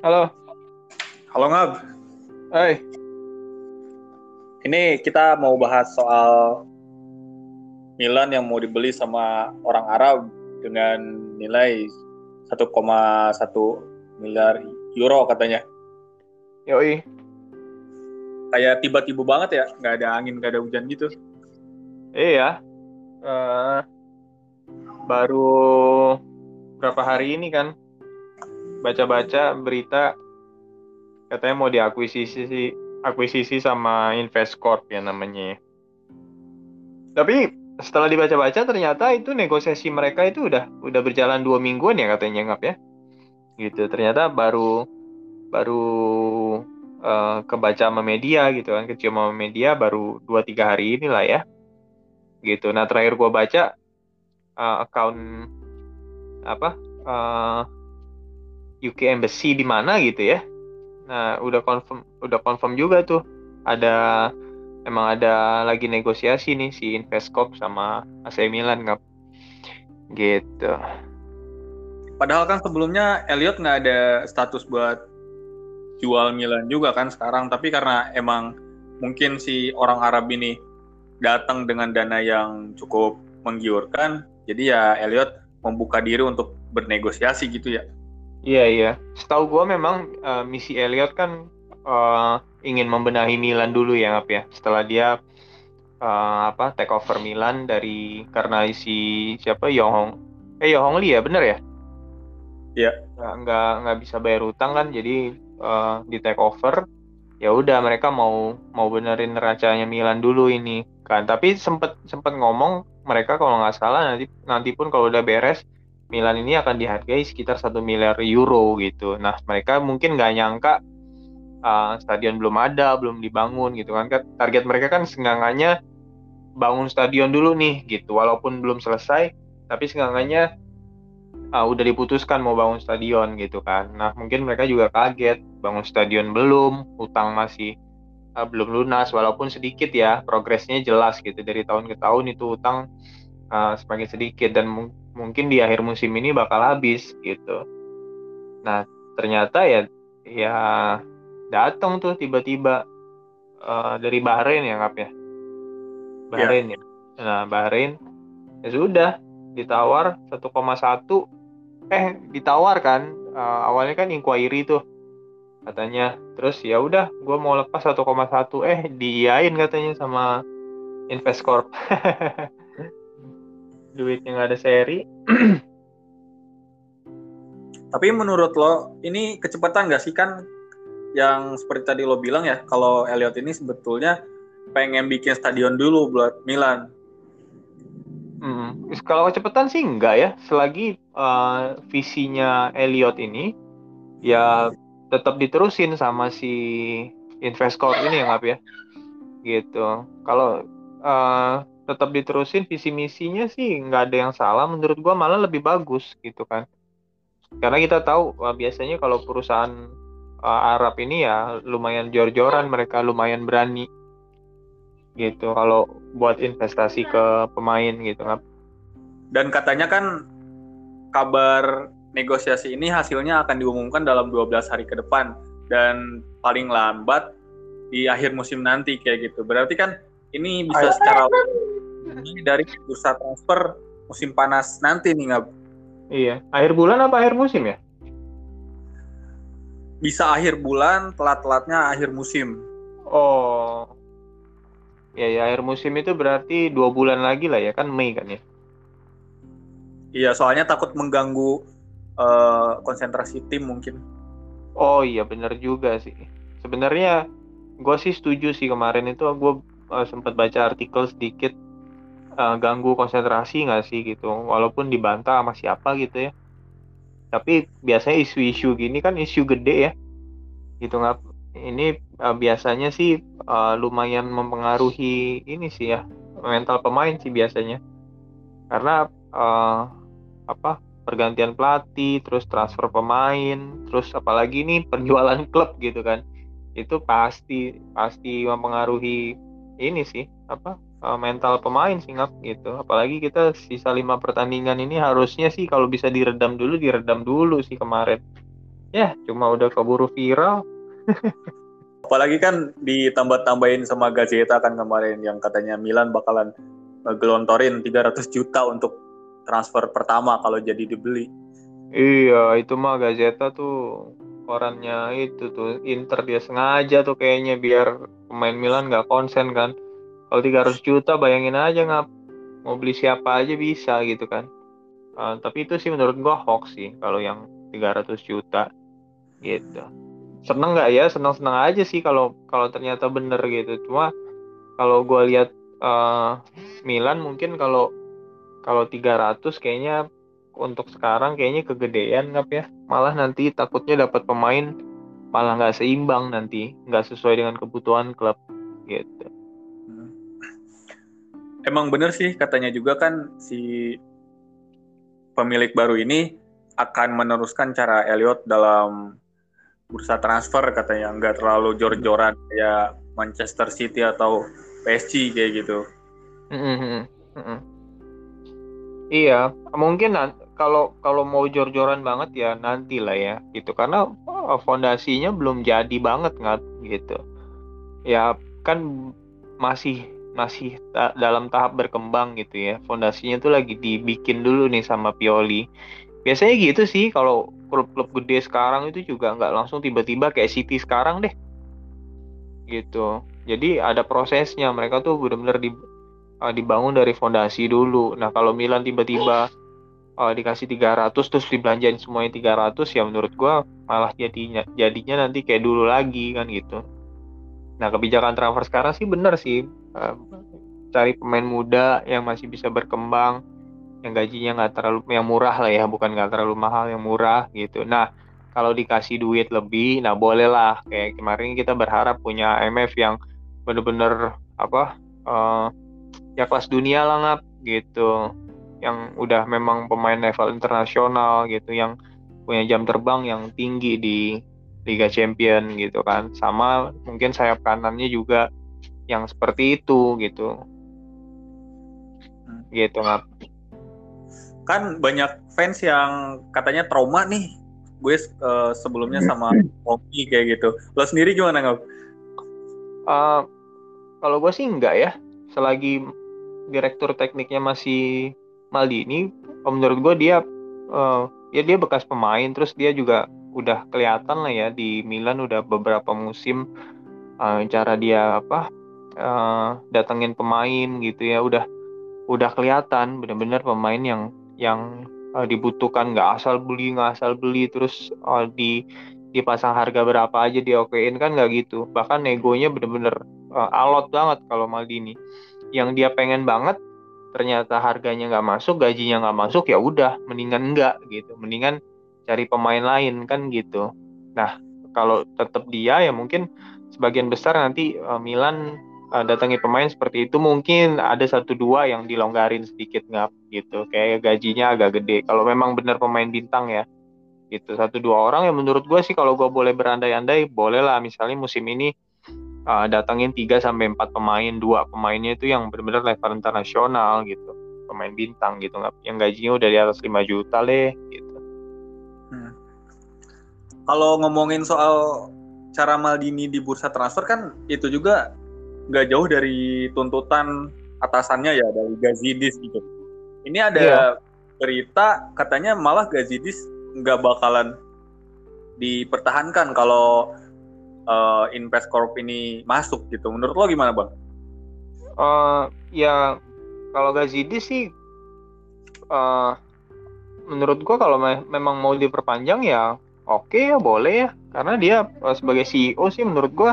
Halo. Halo Ngab. Hai. Ini kita mau bahas soal Milan yang mau dibeli sama orang Arab dengan nilai 1,1 miliar euro katanya. Yoi. Kayak tiba-tiba banget ya, nggak ada angin, nggak ada hujan gitu. Iya. Uh, baru berapa hari ini kan baca-baca berita katanya mau diakuisisi akuisisi sama Investcorp ya namanya. Tapi setelah dibaca-baca ternyata itu negosiasi mereka itu udah udah berjalan dua mingguan ya katanya ngap ya. Gitu. Ternyata baru baru uh, kebaca sama media gitu kan, kecium sama media baru dua tiga hari inilah ya. Gitu. Nah terakhir gua baca uh, account apa uh, UK Embassy di mana gitu ya. Nah, udah confirm udah confirm juga tuh ada emang ada lagi negosiasi nih si Investcorp sama AC Milan kan. Gitu. Padahal kan sebelumnya Elliot nggak ada status buat jual Milan juga kan sekarang, tapi karena emang mungkin si orang Arab ini datang dengan dana yang cukup menggiurkan, jadi ya Elliot membuka diri untuk bernegosiasi gitu ya. Iya iya. Setahu gue memang uh, misi Elliot kan uh, ingin membenahi Milan dulu ya ngap ya. Setelah dia uh, apa take over Milan dari karena si siapa Yohong eh Yohong Lee ya bener ya? Iya. Nggak, nggak nggak bisa bayar utang kan jadi uh, di take over ya udah mereka mau mau benerin neracanya Milan dulu ini kan tapi sempet sempet ngomong mereka kalau nggak salah nanti nanti pun kalau udah beres Milan ini akan dihargai sekitar satu miliar euro gitu. Nah mereka mungkin nggak nyangka uh, stadion belum ada, belum dibangun gitu kan. Target mereka kan senggangannya bangun stadion dulu nih gitu. Walaupun belum selesai, tapi senggangannya uh, udah diputuskan mau bangun stadion gitu kan. Nah mungkin mereka juga kaget bangun stadion belum, utang masih uh, belum lunas walaupun sedikit ya progresnya jelas gitu dari tahun ke tahun itu utang uh, semakin sedikit dan mungkin di akhir musim ini bakal habis gitu. Nah ternyata ya ya datang tuh tiba-tiba uh, dari Bahrain ya ngap ya. Bahrain ya. ya. Nah Bahrain ya sudah ditawar 1,1 eh ditawar kan uh, awalnya kan inquiry tuh katanya terus ya udah gue mau lepas 1,1 eh diiyain katanya sama Investcorp duitnya nggak ada seri tapi menurut lo ini kecepatan nggak sih kan yang seperti tadi lo bilang ya kalau Elliot ini sebetulnya pengen bikin stadion dulu buat Milan Hmm, kalau kecepatan sih enggak ya. Selagi uh, visinya Elliot ini ya tetap diterusin sama si Investcorp ini ya ngap ya. Gitu. Kalau uh, tetap diterusin visi misinya sih nggak ada yang salah. Menurut gua malah lebih bagus gitu kan. Karena kita tahu biasanya kalau perusahaan uh, Arab ini ya lumayan jor-joran mereka lumayan berani gitu. Kalau buat investasi ke pemain gitu kan. Dan katanya kan kabar negosiasi ini hasilnya akan diumumkan dalam 12 hari ke depan. Dan paling lambat di akhir musim nanti kayak gitu. Berarti kan ini bisa secara dari bursa transfer musim panas nanti nih nggak? Iya, akhir bulan apa akhir musim ya? Bisa akhir bulan, telat-telatnya akhir musim. Oh, ya ya akhir musim itu berarti dua bulan lagi lah ya kan Mei kan ya? Iya, soalnya takut mengganggu uh, konsentrasi tim mungkin. Oh iya benar juga sih. Sebenarnya gue sih setuju sih kemarin itu gue uh, sempat baca artikel sedikit uh, ganggu konsentrasi nggak sih gitu? Walaupun dibantah sama siapa gitu ya. Tapi biasanya isu-isu gini kan isu gede ya. Gitu nggak ini uh, biasanya sih uh, lumayan mempengaruhi ini sih ya mental pemain sih biasanya. Karena uh, apa pergantian pelatih terus transfer pemain terus apalagi nih penjualan klub gitu kan. Itu pasti pasti mempengaruhi ini sih apa uh, mental pemain sih ngap gitu. Apalagi kita sisa lima pertandingan ini harusnya sih kalau bisa diredam dulu diredam dulu sih kemarin. Ya cuma udah keburu viral. Apalagi kan ditambah-tambahin sama Gazeta kan kemarin yang katanya Milan bakalan gelontorin 300 juta untuk transfer pertama kalau jadi dibeli. Iya itu mah Gazeta tuh korannya itu tuh Inter dia sengaja tuh kayaknya biar pemain Milan nggak konsen kan kalau 300 juta bayangin aja nggak mau beli siapa aja bisa gitu kan. Uh, tapi itu sih menurut gua hoax sih kalau yang 300 juta gitu. Seneng nggak ya? Seneng seneng aja sih kalau kalau ternyata bener gitu. Cuma kalau gua lihat uh, Milan mungkin kalau kalau 300 kayaknya untuk sekarang kayaknya kegedean ngap ya. Malah nanti takutnya dapat pemain malah nggak seimbang nanti nggak sesuai dengan kebutuhan klub gitu emang bener sih katanya juga kan si pemilik baru ini akan meneruskan cara Elliot dalam bursa transfer katanya nggak terlalu jor-joran kayak Manchester City atau PSG kayak gitu. Iya, mungkin kalau kalau mau jor-joran banget ya nanti lah ya gitu karena fondasinya belum jadi banget nggak gitu. Ya kan masih masih ta dalam tahap berkembang gitu ya. Fondasinya tuh lagi dibikin dulu nih sama Pioli. Biasanya gitu sih kalau klub-klub gede sekarang itu juga nggak langsung tiba-tiba kayak City sekarang deh. Gitu. Jadi ada prosesnya. Mereka tuh benar-benar di uh, dibangun dari fondasi dulu. Nah, kalau Milan tiba-tiba uh, dikasih 300 terus dibelanjain semuanya 300 ya menurut gua malah jadinya jadinya nanti kayak dulu lagi kan gitu. Nah, kebijakan transfer sekarang sih bener sih. Uh, cari pemain muda yang masih bisa berkembang, yang gajinya nggak terlalu yang murah lah ya, bukan nggak terlalu mahal, yang murah gitu. Nah, kalau dikasih duit lebih, nah boleh lah. Kayak kemarin kita berharap punya MF yang bener-bener apa uh, ya kelas dunia lah ngap gitu yang udah memang pemain level internasional gitu yang punya jam terbang yang tinggi di Liga Champion gitu kan sama mungkin sayap kanannya juga yang seperti itu gitu. Hmm. gitu ngap. Kan banyak fans yang katanya trauma nih. Gue uh, sebelumnya sama Oki kayak gitu. Lo sendiri gimana ngap? Uh, kalau gue sih enggak ya. Selagi direktur tekniknya masih Maldini menurut gue dia uh, ya dia bekas pemain. Terus dia juga udah kelihatan lah ya di Milan udah beberapa musim uh, cara dia apa uh, datengin pemain gitu ya udah udah kelihatan benar-benar pemain yang yang uh, dibutuhkan nggak asal beli nggak asal beli terus uh, di dipasang harga berapa aja dia okein kan nggak gitu. Bahkan negonya bener-bener uh, alot banget kalau Maldini. Yang dia pengen banget ternyata harganya nggak masuk gajinya nggak masuk ya udah mendingan enggak gitu. Mendingan cari pemain lain kan gitu. Nah kalau tetap dia ya mungkin sebagian besar nanti uh, Milan uh, datangi pemain seperti itu mungkin ada satu dua yang dilonggarin sedikit nggak gitu kayak gajinya agak gede kalau memang benar pemain bintang ya gitu satu dua orang yang menurut gue sih kalau gue boleh berandai-andai boleh lah misalnya musim ini uh, datangin 3 sampai empat pemain, dua pemainnya itu yang benar-benar level internasional gitu. Pemain bintang gitu nggak yang gajinya udah di atas 5 juta deh gitu. Hmm. Kalau ngomongin soal cara Maldini di bursa transfer kan itu juga nggak jauh dari tuntutan atasannya ya dari Gazidis gitu. Ini ada yeah. berita katanya malah Gazidis nggak bakalan dipertahankan kalau uh, Invest Corp ini masuk gitu. Menurut lo gimana bang? Uh, ya kalau Gazidi sih uh, menurut gua kalau me memang mau diperpanjang ya oke okay ya boleh ya karena dia uh, sebagai CEO sih menurut gua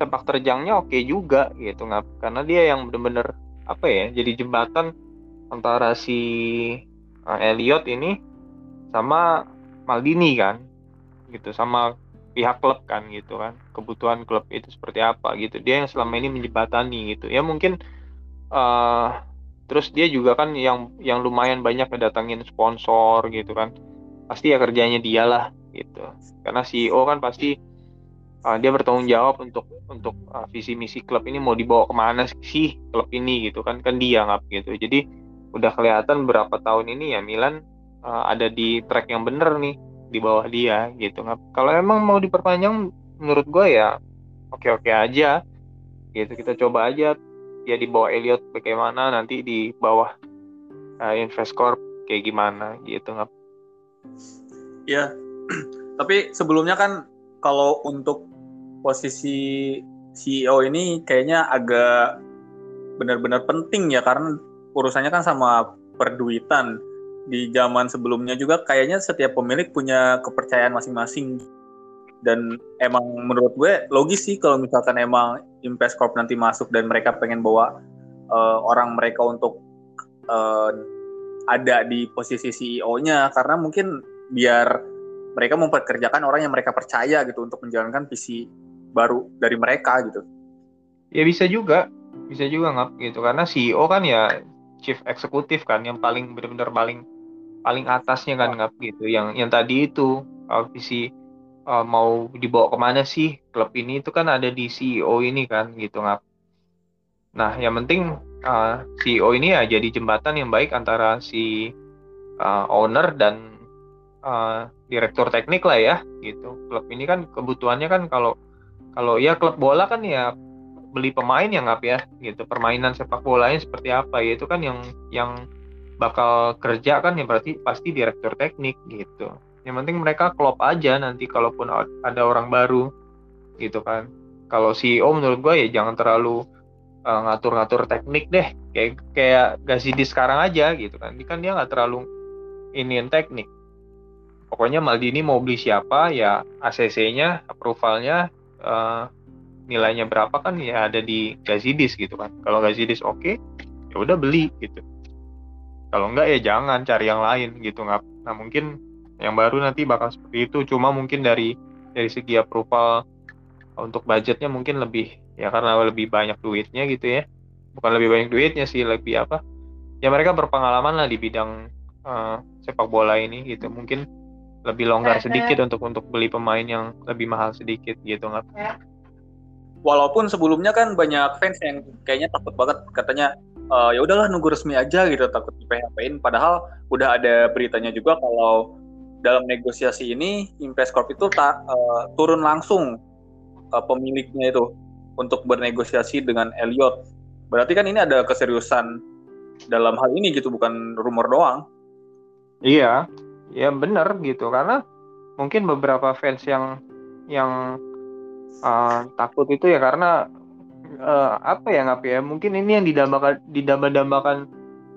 sepak terjangnya oke okay juga gitu. Nggak karena dia yang bener-bener apa ya jadi jembatan antara si uh, Elliot ini sama Maldini kan gitu sama pihak klub kan gitu kan. Kebutuhan klub itu seperti apa gitu. Dia yang selama ini menjembatani gitu. Ya mungkin uh, terus dia juga kan yang yang lumayan banyak kedatangin sponsor gitu kan. Pasti ya kerjanya dia lah gitu. Karena CEO kan pasti uh, dia bertanggung jawab untuk untuk uh, visi misi klub ini mau dibawa ke mana sih klub ini gitu kan kan dia ngap gitu. Jadi udah kelihatan berapa tahun ini ya Milan uh, ada di track yang bener nih di bawah dia gitu kalau emang mau diperpanjang menurut gue ya oke oke aja gitu. Kita coba aja ya di bawah Elliot bagaimana nanti di bawah uh, Investcorp kayak gimana gitu nggak ya tapi sebelumnya kan kalau untuk posisi CEO ini kayaknya agak benar-benar penting ya karena urusannya kan sama perduitan. Di zaman sebelumnya juga kayaknya setiap pemilik punya kepercayaan masing-masing. Dan emang menurut gue logis sih kalau misalkan emang Invest Corp nanti masuk dan mereka pengen bawa uh, orang mereka untuk uh, ada di posisi CEO-nya karena mungkin biar mereka memperkerjakan orang yang mereka percaya gitu untuk menjalankan visi baru dari mereka gitu. Ya bisa juga, bisa juga nggak gitu. Karena CEO kan ya chief eksekutif kan yang paling benar-benar paling paling atasnya kan nggak gitu. Yang yang tadi itu uh, visi uh, mau dibawa ke mana sih klub ini itu kan ada di CEO ini kan gitu nggak nah yang penting uh, CEO ini ya jadi jembatan yang baik antara si uh, owner dan uh, direktur teknik lah ya gitu. Klub ini kan kebutuhannya kan kalau kalau ya klub bola kan ya beli pemain ya nggak ya gitu. Permainan sepak bolanya seperti apa ya itu kan yang yang bakal kerja kan ya berarti pasti direktur teknik gitu. Yang penting mereka klop aja nanti kalaupun ada orang baru gitu kan. Kalau CEO menurut gue ya jangan terlalu uh, ngatur-ngatur teknik deh kayak kayak di sekarang aja gitu kan. Ini kan dia nggak terlalu ini yang teknik pokoknya Maldini mau beli siapa ya ACC-nya approvalnya uh, nilainya berapa kan ya ada di Gazidis gitu kan. Kalau Gazidis oke okay, ya udah beli gitu. Kalau enggak ya jangan cari yang lain gitu nggak nah mungkin yang baru nanti bakal seperti itu. Cuma mungkin dari dari segi approval untuk budgetnya mungkin lebih ya karena lebih banyak duitnya gitu ya. Bukan lebih banyak duitnya sih lebih apa. Ya mereka berpengalaman lah di bidang uh, sepak bola ini gitu. Mungkin lebih longgar sedikit untuk untuk beli pemain yang lebih mahal sedikit gitu nggak walaupun sebelumnya kan banyak fans yang kayaknya takut banget katanya e, ya udahlah nunggu resmi aja gitu takut di PHP-in padahal udah ada beritanya juga kalau dalam negosiasi ini Invest Corp itu tak uh, turun langsung uh, pemiliknya itu untuk bernegosiasi dengan Elliot. Berarti kan ini ada keseriusan dalam hal ini gitu bukan rumor doang. Iya, ya benar gitu. Karena mungkin beberapa fans yang yang uh, takut itu ya karena uh, apa ya ngap ya? Mungkin ini yang didambakan didamba-dambakan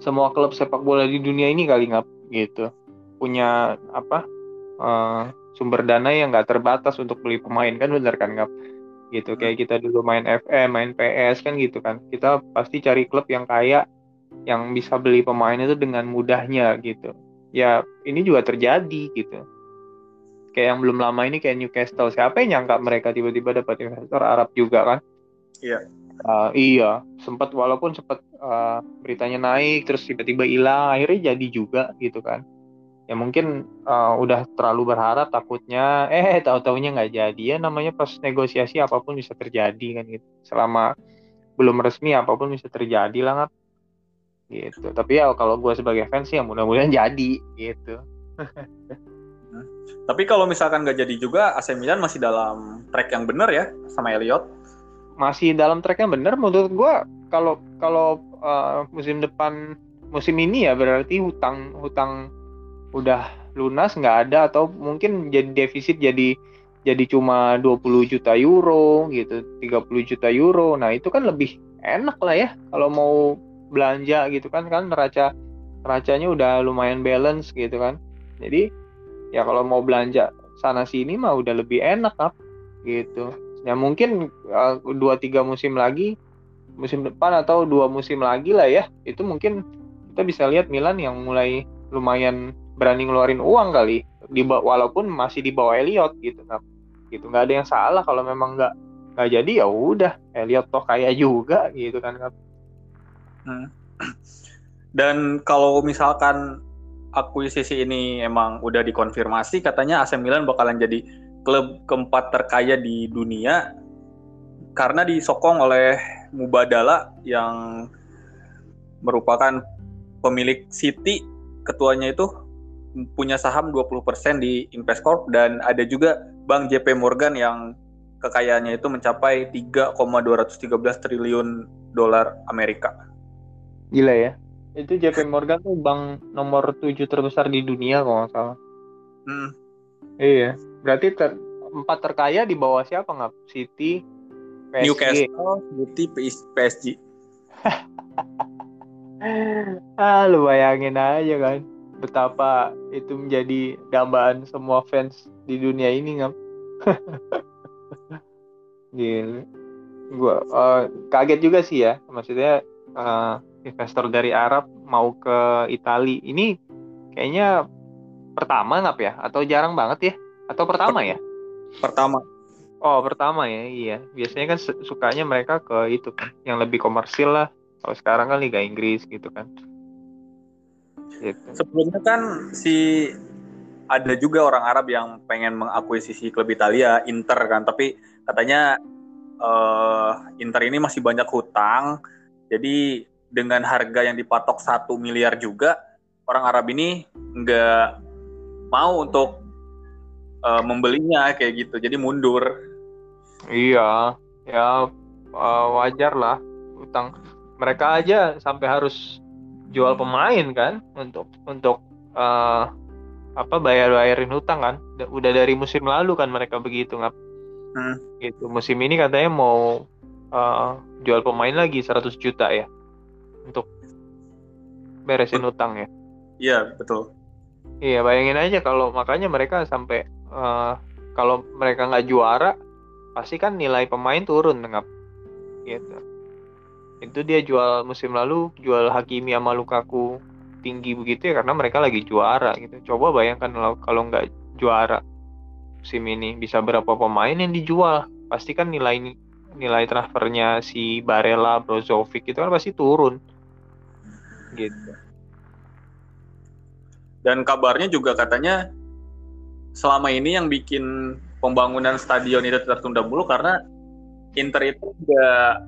semua klub sepak bola di dunia ini kali ngap gitu. Punya apa uh, sumber dana yang nggak terbatas untuk beli pemain kan benar kan ngap? Gitu kayak kita dulu main FM main PS kan gitu kan. Kita pasti cari klub yang kaya yang bisa beli pemain itu dengan mudahnya gitu ya ini juga terjadi gitu. Kayak yang belum lama ini kayak Newcastle. Siapa yang nyangka mereka tiba-tiba dapat investor Arab juga kan? Iya. Uh, iya. Sempat walaupun sempat uh, beritanya naik terus tiba-tiba hilang akhirnya jadi juga gitu kan. Ya mungkin uh, udah terlalu berharap takutnya. Eh tahu taunya nggak jadi. Ya namanya pas negosiasi apa pun bisa terjadi kan gitu. Selama belum resmi apa pun bisa terjadi lah nggak gitu tapi ya kalau gue sebagai fans ya mudah-mudahan jadi gitu Tapi kalau misalkan nggak jadi juga, AC Milan masih dalam track yang benar ya sama Elliot. Masih dalam track yang benar menurut gue. Kalau kalau uh, musim depan musim ini ya berarti hutang hutang udah lunas nggak ada atau mungkin jadi defisit jadi jadi cuma 20 juta euro gitu 30 juta euro nah itu kan lebih enak lah ya kalau mau belanja gitu kan kan neraca neracanya udah lumayan balance gitu kan. Jadi ya kalau mau belanja sana sini mah udah lebih enak kan gitu. Ya mungkin uh, dua tiga musim lagi musim depan atau dua musim lagi lah ya itu mungkin kita bisa lihat Milan yang mulai lumayan berani ngeluarin uang kali di walaupun masih di bawah Elliot gitu kan gitu nggak ada yang salah kalau memang nggak nggak jadi ya udah Elliot toh kaya juga gitu kan. dan kalau misalkan akuisisi ini emang udah dikonfirmasi katanya AC Milan bakalan jadi klub keempat terkaya di dunia karena disokong oleh Mubadala yang merupakan pemilik City ketuanya itu punya saham 20% di Investcorp dan ada juga Bank JP Morgan yang kekayaannya itu mencapai 3,213 triliun dolar Amerika. Gila ya. Itu JP Morgan tuh bank nomor 7 terbesar di dunia kalau nggak salah. Hmm. Iya. Berarti ter empat terkaya di bawah siapa nggak? City, PSG. Newcastle, City, PSG. ah, lu bayangin aja kan betapa itu menjadi dambaan semua fans di dunia ini ngap. Gila. Gua uh, kaget juga sih ya, maksudnya uh, investor dari Arab mau ke Italia. Ini kayaknya pertama ngap ya atau jarang banget ya? Atau pertama ya? Pertama. Oh, pertama ya. Iya. Biasanya kan sukanya mereka ke itu kan, yang lebih komersil lah. Kalau sekarang kan Liga Inggris gitu kan. Gitu. Sebelumnya kan si ada juga orang Arab yang pengen mengakuisisi klub Italia, Inter kan, tapi katanya uh, Inter ini masih banyak hutang, jadi dengan harga yang dipatok satu miliar juga orang Arab ini nggak mau untuk uh, membelinya kayak gitu, jadi mundur. Iya, ya uh, wajar lah. Hutang mereka aja sampai harus jual pemain kan untuk untuk uh, apa bayar bayarin hutang kan. Udah dari musim lalu kan mereka begitu nggak hmm. gitu musim ini katanya mau uh, jual pemain lagi 100 juta ya untuk beresin hutang ya. Iya betul. Iya bayangin aja kalau makanya mereka sampai uh, kalau mereka nggak juara pasti kan nilai pemain turun nggak gitu. Itu dia jual musim lalu jual Hakimi sama Lukaku tinggi begitu ya karena mereka lagi juara gitu. Coba bayangkan kalau nggak juara musim ini bisa berapa pemain yang dijual? Pasti kan nilai nilai transfernya si Barella Brozovic itu kan pasti turun gitu dan kabarnya juga katanya selama ini yang bikin pembangunan stadion itu tertunda mulu karena Inter itu udah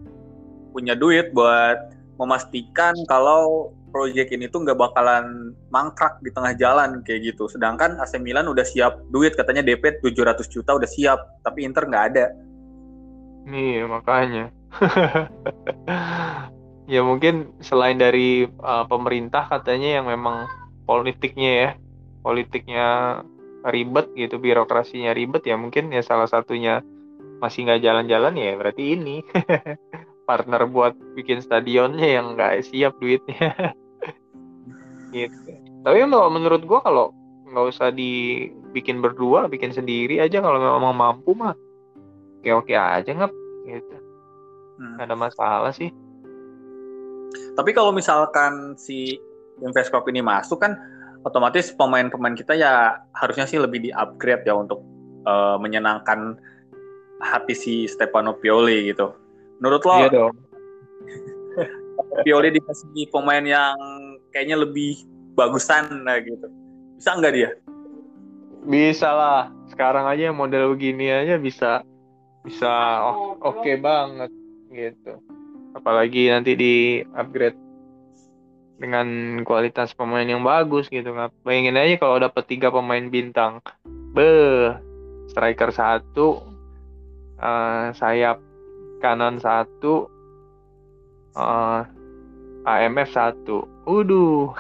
punya duit buat memastikan kalau proyek ini tuh nggak bakalan mangkrak di tengah jalan kayak gitu. Sedangkan AC Milan udah siap duit katanya DP 700 juta udah siap, tapi Inter nggak ada. Iya makanya. ya mungkin selain dari uh, pemerintah katanya yang memang politiknya ya, politiknya ribet gitu, birokrasinya ribet ya mungkin ya salah satunya masih nggak jalan-jalan ya berarti ini. partner buat bikin stadionnya yang nggak siap duitnya gitu tapi kalau menurut gua kalau nggak usah dibikin berdua bikin sendiri aja kalau memang mampu mah oke oke aja nggak gitu hmm. ada masalah sih tapi kalau misalkan si Investcorp ini masuk kan otomatis pemain-pemain kita ya harusnya sih lebih di upgrade ya untuk uh, menyenangkan hati si Stefano Pioli gitu Menurut lo? Iya dong. Pioli dikasih pemain yang kayaknya lebih bagusan lah gitu. Bisa nggak dia? Bisa lah. Sekarang aja model begini aja bisa bisa oke okay banget gitu. Apalagi nanti di upgrade dengan kualitas pemain yang bagus gitu nggak bayangin aja kalau dapat tiga pemain bintang be striker satu uh, sayap kanan satu uh, eh, AMF satu Uduh.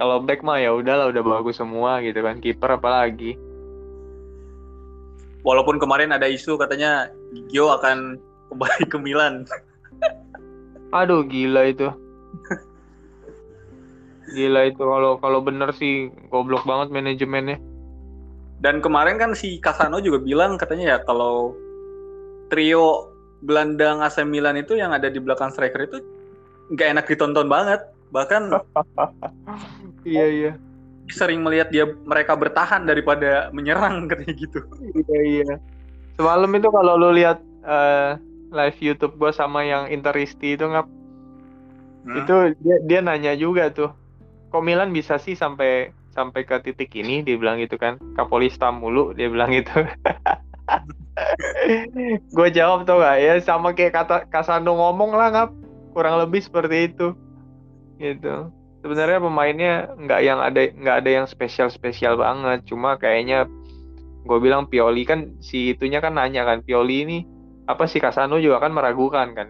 Kalau back mah ya udahlah udah bagus semua gitu kan. Kiper apalagi. Walaupun kemarin ada isu katanya Gio akan kembali ke Milan. Aduh gila itu. Gila itu kalau kalau bener sih goblok banget manajemennya. Dan kemarin kan si Casano juga bilang katanya ya kalau trio gelandang AC Milan itu yang ada di belakang striker itu nggak enak ditonton banget bahkan iya iya sering melihat dia mereka bertahan daripada menyerang katanya gitu iya iya semalam itu kalau lo lihat uh, live YouTube gue sama yang Interisti itu nggak hmm? itu dia dia nanya juga tuh kok Milan bisa sih sampai sampai ke titik ini? Dia bilang gitu kan. Kapolista mulu dia bilang gitu. Gue jawab tuh gak ya sama kayak kata Kasando ngomong lah ngap. Kurang lebih seperti itu. Gitu. Sebenarnya pemainnya nggak yang ada nggak ada yang spesial spesial banget. Cuma kayaknya gue bilang Pioli kan si itunya kan nanya kan Pioli ini apa sih Kasano juga kan meragukan kan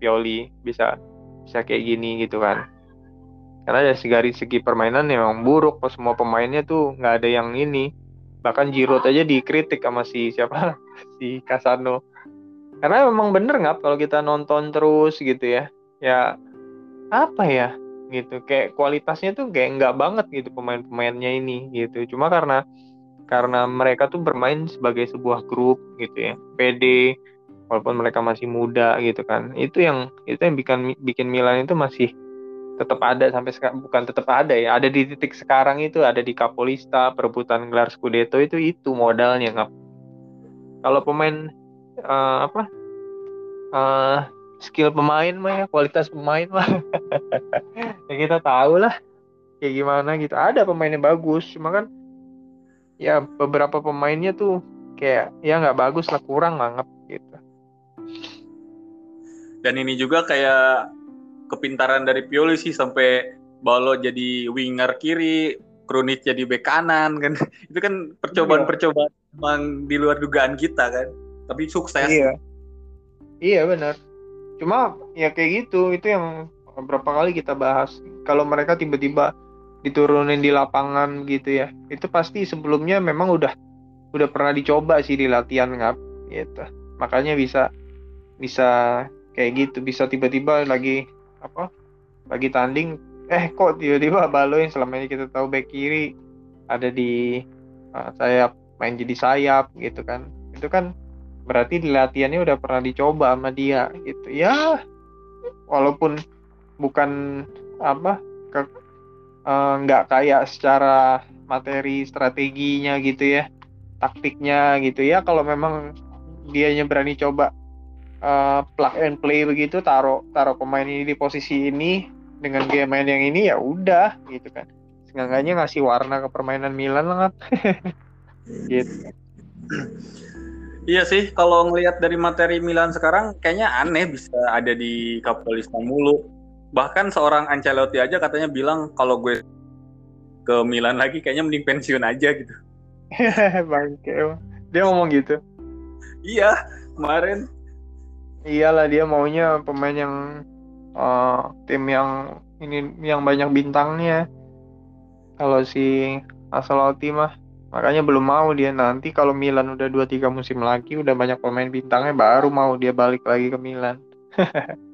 Pioli bisa bisa kayak gini gitu kan. Karena dari segi segi permainan memang buruk pas semua pemainnya tuh nggak ada yang ini. Bahkan Giroud aja dikritik sama si siapa si Kasano karena memang bener nggak kalau kita nonton terus gitu ya ya apa ya gitu kayak kualitasnya tuh kayak nggak banget gitu pemain-pemainnya ini gitu. Cuma karena karena mereka tuh bermain sebagai sebuah grup gitu ya. PD walaupun mereka masih muda gitu kan. Itu yang itu yang bikin bikin Milan itu masih tetap ada sampai sekarang bukan tetap ada ya ada di titik sekarang itu ada di Capolista perebutan gelar Scudetto itu itu modalnya nggak kalau pemain uh, apa uh, skill pemain mah ya kualitas pemain mah. Ya kita tahu lah kayak gimana gitu. Ada pemainnya bagus cuma kan ya beberapa pemainnya tuh kayak ya nggak bagus lah kurang banget gitu dan ini juga kayak kepintaran dari Pioli sih sampai Balo jadi winger kiri, Krunic jadi bek kanan kan. Itu kan percobaan-percobaan emang di luar dugaan kita kan. Tapi sukses. Iya. Iya benar cuma ya kayak gitu itu yang beberapa kali kita bahas kalau mereka tiba-tiba diturunin di lapangan gitu ya itu pasti sebelumnya memang udah udah pernah dicoba sih di latihan ngap gitu makanya bisa bisa kayak gitu bisa tiba-tiba lagi apa lagi tanding. Eh kok tiba-tiba balo yang selama ini kita tahu back kiri ada di uh, sayap main jadi sayap gitu kan. Itu kan berarti di latihannya udah pernah dicoba sama dia gitu. Ya walaupun bukan apa eh, nggak uh, kayak secara materi strateginya gitu ya taktiknya gitu. Ya kalau memang dianya berani coba uh, plug and play begitu taruh taruh pemain ini di posisi ini dengan dia main yang ini ya udah gitu kan seenggaknya ngasih warna ke permainan Milan lah gitu Iya sih, kalau ngelihat dari materi Milan sekarang, kayaknya aneh bisa ada di Kapolista mulu. Bahkan seorang Ancelotti aja katanya bilang kalau gue ke Milan lagi, kayaknya mending pensiun aja gitu. Bangke, dia ngomong gitu. Iya, kemarin. Iyalah dia maunya pemain yang uh, tim yang ini yang banyak bintangnya. Kalau si Ancelotti mah Makanya belum mau dia nanti kalau Milan udah 2-3 musim lagi udah banyak pemain bintangnya baru mau dia balik lagi ke Milan.